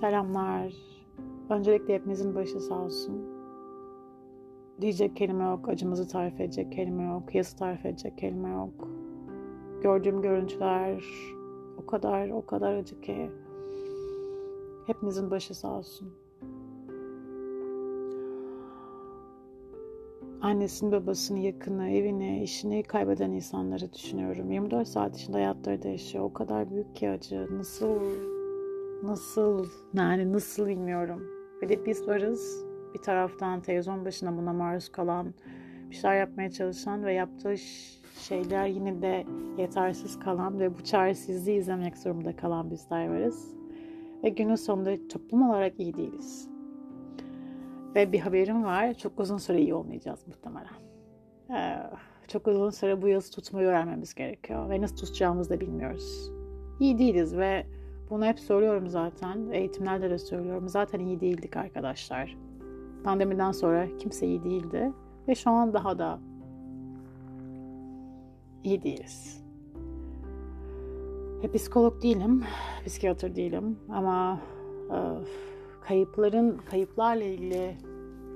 Selamlar. Öncelikle hepinizin başı sağ olsun. Diyecek kelime yok, acımızı tarif edecek kelime yok, yası tarif edecek kelime yok. Gördüğüm görüntüler o kadar o kadar acı ki hepimizin başı sağ olsun. Annesini, babasını, yakını, evini, işini kaybeden insanları düşünüyorum. 24 saat içinde hayatları değişiyor. O kadar büyük ki acı. Nasıl Nasıl yani nasıl bilmiyorum. Ve de biz varız bir taraftan televizyon başına buna maruz kalan, bir şeyler yapmaya çalışan ve yaptığı şeyler yine de yetersiz kalan ve bu çaresizliği izlemek zorunda kalan bizler varız. Ve günün sonunda toplum olarak iyi değiliz. Ve bir haberim var, çok uzun süre iyi olmayacağız muhtemelen. Ee, çok uzun süre bu yazı tutmayı öğrenmemiz gerekiyor. Ve nasıl tutacağımızı da bilmiyoruz. İyi değiliz ve bunu hep söylüyorum zaten. Eğitimlerde de söylüyorum. Zaten iyi değildik arkadaşlar. Pandemiden sonra kimse iyi değildi. Ve şu an daha da iyi değiliz. Hep psikolog değilim, psikiyatr değilim ama e, kayıpların, kayıplarla ilgili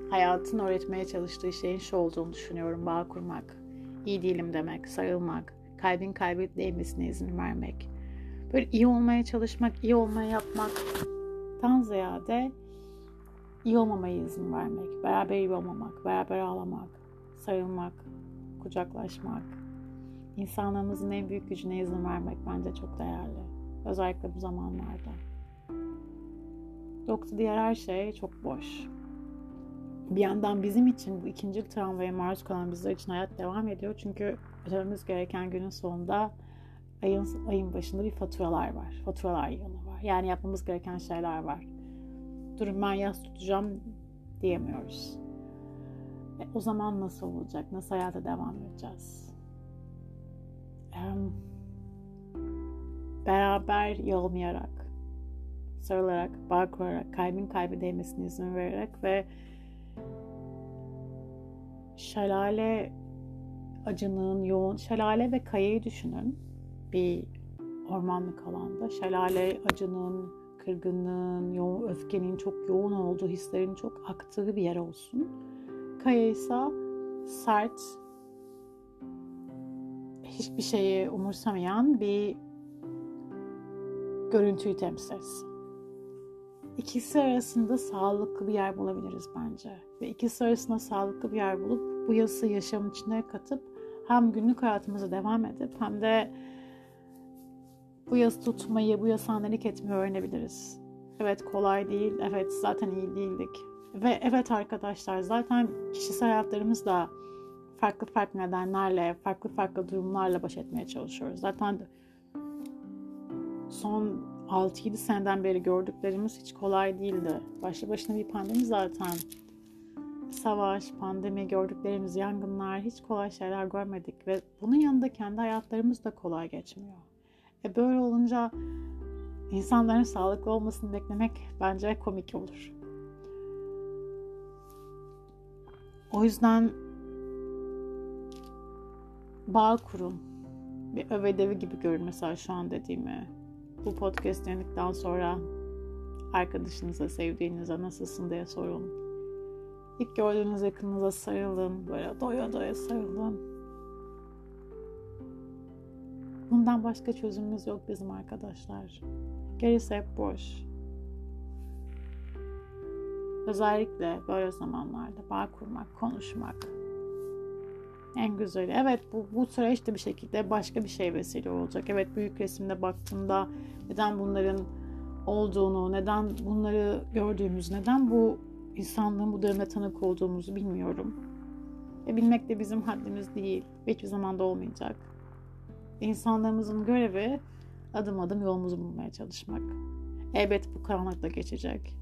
hayatın öğretmeye çalıştığı şeyin şu olduğunu düşünüyorum. Bağ kurmak, iyi değilim demek, sarılmak, kalbin kalbi değmesine izin vermek, böyle iyi olmaya çalışmak, iyi olmaya yapmaktan ziyade iyi olmamaya izin vermek, beraber iyi olmamak, beraber ağlamak, sarılmak, kucaklaşmak, insanlığımızın en büyük gücüne izin vermek bence çok değerli. Özellikle bu zamanlarda. Yoksa diğer her şey çok boş. Bir yandan bizim için bu ikinci travmaya maruz kalan bizler için hayat devam ediyor. Çünkü ödememiz gereken günün sonunda ayın, ayın başında bir faturalar var. Faturalar yığını var. Yani yapmamız gereken şeyler var. Durun ben yaz tutacağım diyemiyoruz. E, o zaman nasıl olacak? Nasıl hayata devam edeceğiz? E, beraber yolmayarak, sarılarak, bağ kurarak, kalbin kalbi değmesine izin vererek ve şelale acının yoğun, şelale ve kayayı düşünün bir ormanlık alanda şelale acının, kırgınlığın, yoğun, öfkenin çok yoğun olduğu, hislerin çok aktığı bir yer olsun. Kaya ise sert, hiçbir şeyi umursamayan bir görüntüyü temsil etsin. İkisi arasında sağlıklı bir yer bulabiliriz bence. Ve ikisi arasında sağlıklı bir yer bulup bu yası yaşamın içine katıp hem günlük hayatımıza devam edip hem de bu yaz tutmayı, bu yaz annelik etmeyi öğrenebiliriz. Evet kolay değil, evet zaten iyi değildik. Ve evet arkadaşlar zaten kişisel hayatlarımız da farklı farklı nedenlerle, farklı farklı durumlarla baş etmeye çalışıyoruz. Zaten son 6-7 seneden beri gördüklerimiz hiç kolay değildi. Başlı başına bir pandemi zaten. Savaş, pandemi, gördüklerimiz, yangınlar hiç kolay şeyler görmedik ve bunun yanında kendi hayatlarımız da kolay geçmiyor. E böyle olunca insanların sağlıklı olmasını beklemek bence komik olur. O yüzden bağ kurun. Bir övedevi gibi görün mesela şu an dediğimi. Bu podcast dinledikten sonra arkadaşınıza, sevdiğinize nasılsın diye sorun. İlk gördüğünüz yakınınıza sarılın. Böyle doya doya sarılın. Bundan başka çözümümüz yok bizim arkadaşlar. Gerisi hep boş. Özellikle böyle zamanlarda bağ kurmak, konuşmak en güzeli. Evet bu, bu süreç de bir şekilde başka bir şey vesile olacak. Evet büyük resimde baktığımda neden bunların olduğunu, neden bunları gördüğümüz, neden bu insanlığın bu dönemde tanık olduğumuzu bilmiyorum. Ve bilmek de bizim haddimiz değil. Hiçbir zaman da olmayacak. İnsanlarımızın görevi adım adım yolumuzu bulmaya çalışmak. Evet bu karanlıkta geçecek.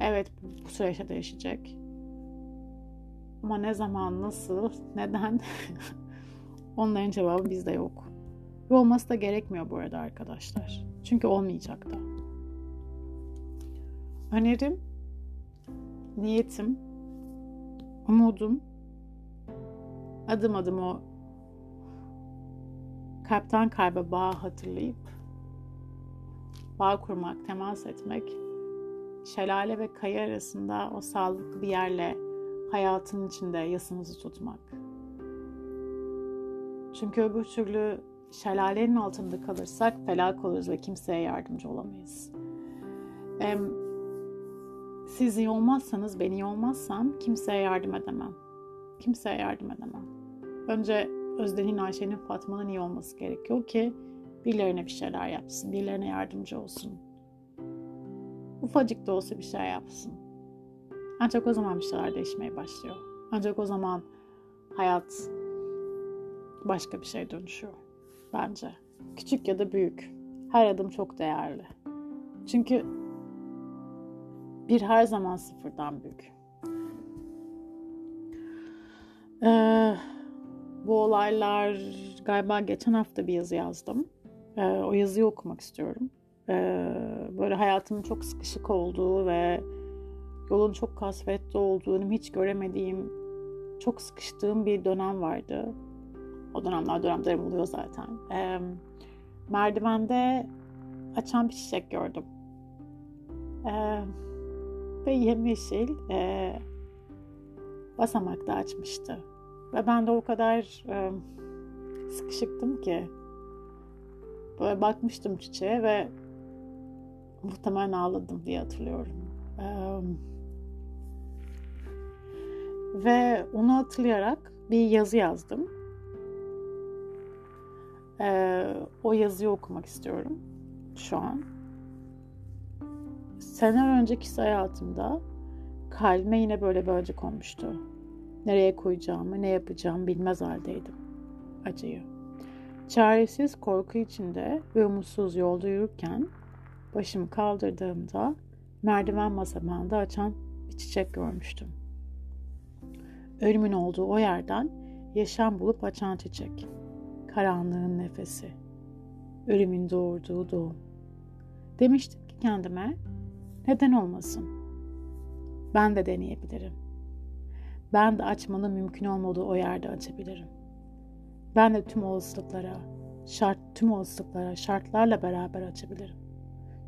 Evet bu, bu süreçte değişecek. Ama ne zaman, nasıl, neden onların cevabı bizde yok. Ve olması da gerekmiyor bu arada arkadaşlar. Çünkü olmayacak da. Önerim, niyetim, umudum adım adım o kalpten kalbe bağ hatırlayıp bağ kurmak, temas etmek şelale ve kaya arasında o sağlıklı bir yerle hayatın içinde yasımızı tutmak. Çünkü öbür türlü şelalenin altında kalırsak felak oluruz ve kimseye yardımcı olamayız. Siz iyi olmazsanız, ben iyi olmazsam kimseye yardım edemem. Kimseye yardım edemem. Önce Özden'in, Ayşe'nin, Fatma'nın iyi olması gerekiyor ki birilerine bir şeyler yapsın, birilerine yardımcı olsun. Ufacık da olsa bir şey yapsın. Ancak o zaman bir şeyler değişmeye başlıyor. Ancak o zaman hayat başka bir şey dönüşüyor bence. Küçük ya da büyük. Her adım çok değerli. Çünkü bir her zaman sıfırdan büyük. Ee, bu olaylar galiba geçen hafta bir yazı yazdım. Ee, o yazıyı okumak istiyorum. Ee, böyle hayatımın çok sıkışık olduğu ve yolun çok kasvetli olduğunu hiç göremediğim, çok sıkıştığım bir dönem vardı. O dönemler dönemlerim oluyor zaten. Ee, merdivende açan bir çiçek gördüm. Ee, ve yemyeşil e, basamakta açmıştı. Ve ben de o kadar e, sıkışıktım ki böyle bakmıştım çiçeğe ve muhtemelen ağladım diye hatırlıyorum. E, ve onu hatırlayarak bir yazı yazdım. E, o yazıyı okumak istiyorum şu an. Seneler önceki hayatımda kalbime yine böyle bir acı konmuştu. Nereye koyacağımı, ne yapacağımı bilmez haldeydim. Acıyı. Çaresiz korku içinde ve umutsuz yolda yürürken başımı kaldırdığımda merdiven basamağında açan bir çiçek görmüştüm. Ölümün olduğu o yerden yaşam bulup açan çiçek. Karanlığın nefesi. Ölümün doğurduğu doğum. Demiştim ki kendime neden olmasın? Ben de deneyebilirim. Ben de açmanın mümkün olmadığı o yerde açabilirim. Ben de tüm olasılıklara, şart tüm olasılıklara şartlarla beraber açabilirim.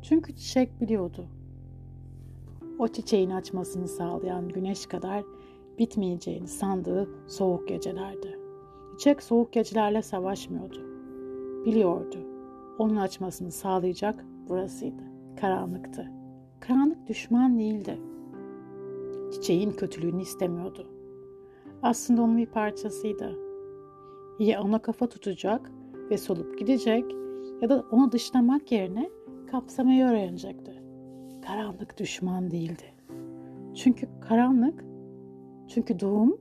Çünkü çiçek biliyordu. O çiçeğin açmasını sağlayan güneş kadar bitmeyeceğini sandığı soğuk gecelerdi. Çiçek soğuk gecelerle savaşmıyordu. Biliyordu. Onun açmasını sağlayacak burasıydı. Karanlıktı. Karanlık düşman değildi. Çiçeğin kötülüğünü istemiyordu. Aslında onun bir parçasıydı. Ya ona kafa tutacak ve solup gidecek ya da onu dışlamak yerine kapsamayı öğrenecekti. Karanlık düşman değildi. Çünkü karanlık, çünkü doğum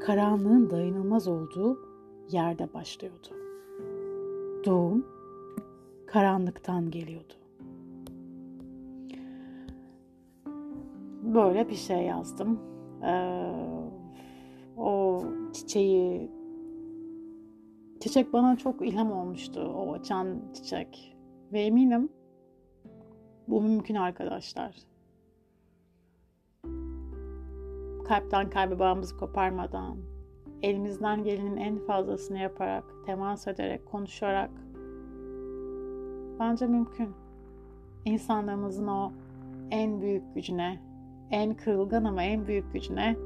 karanlığın dayanılmaz olduğu yerde başlıyordu. Doğum karanlıktan geliyordu. böyle bir şey yazdım. Ee, o çiçeği çiçek bana çok ilham olmuştu. O açan çiçek. Ve eminim bu mümkün arkadaşlar. Kalpten kalbe bağımızı koparmadan, elimizden gelenin en fazlasını yaparak, temas ederek, konuşarak bence mümkün. İnsanlarımızın o en büyük gücüne, en kırılgan ama en büyük gücüne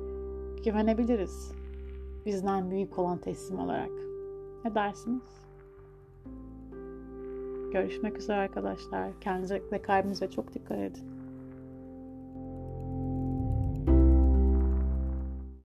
güvenebiliriz. Bizden büyük olan teslim olarak. Ne dersiniz? Görüşmek üzere arkadaşlar. Kendinize ve kalbinize çok dikkat edin.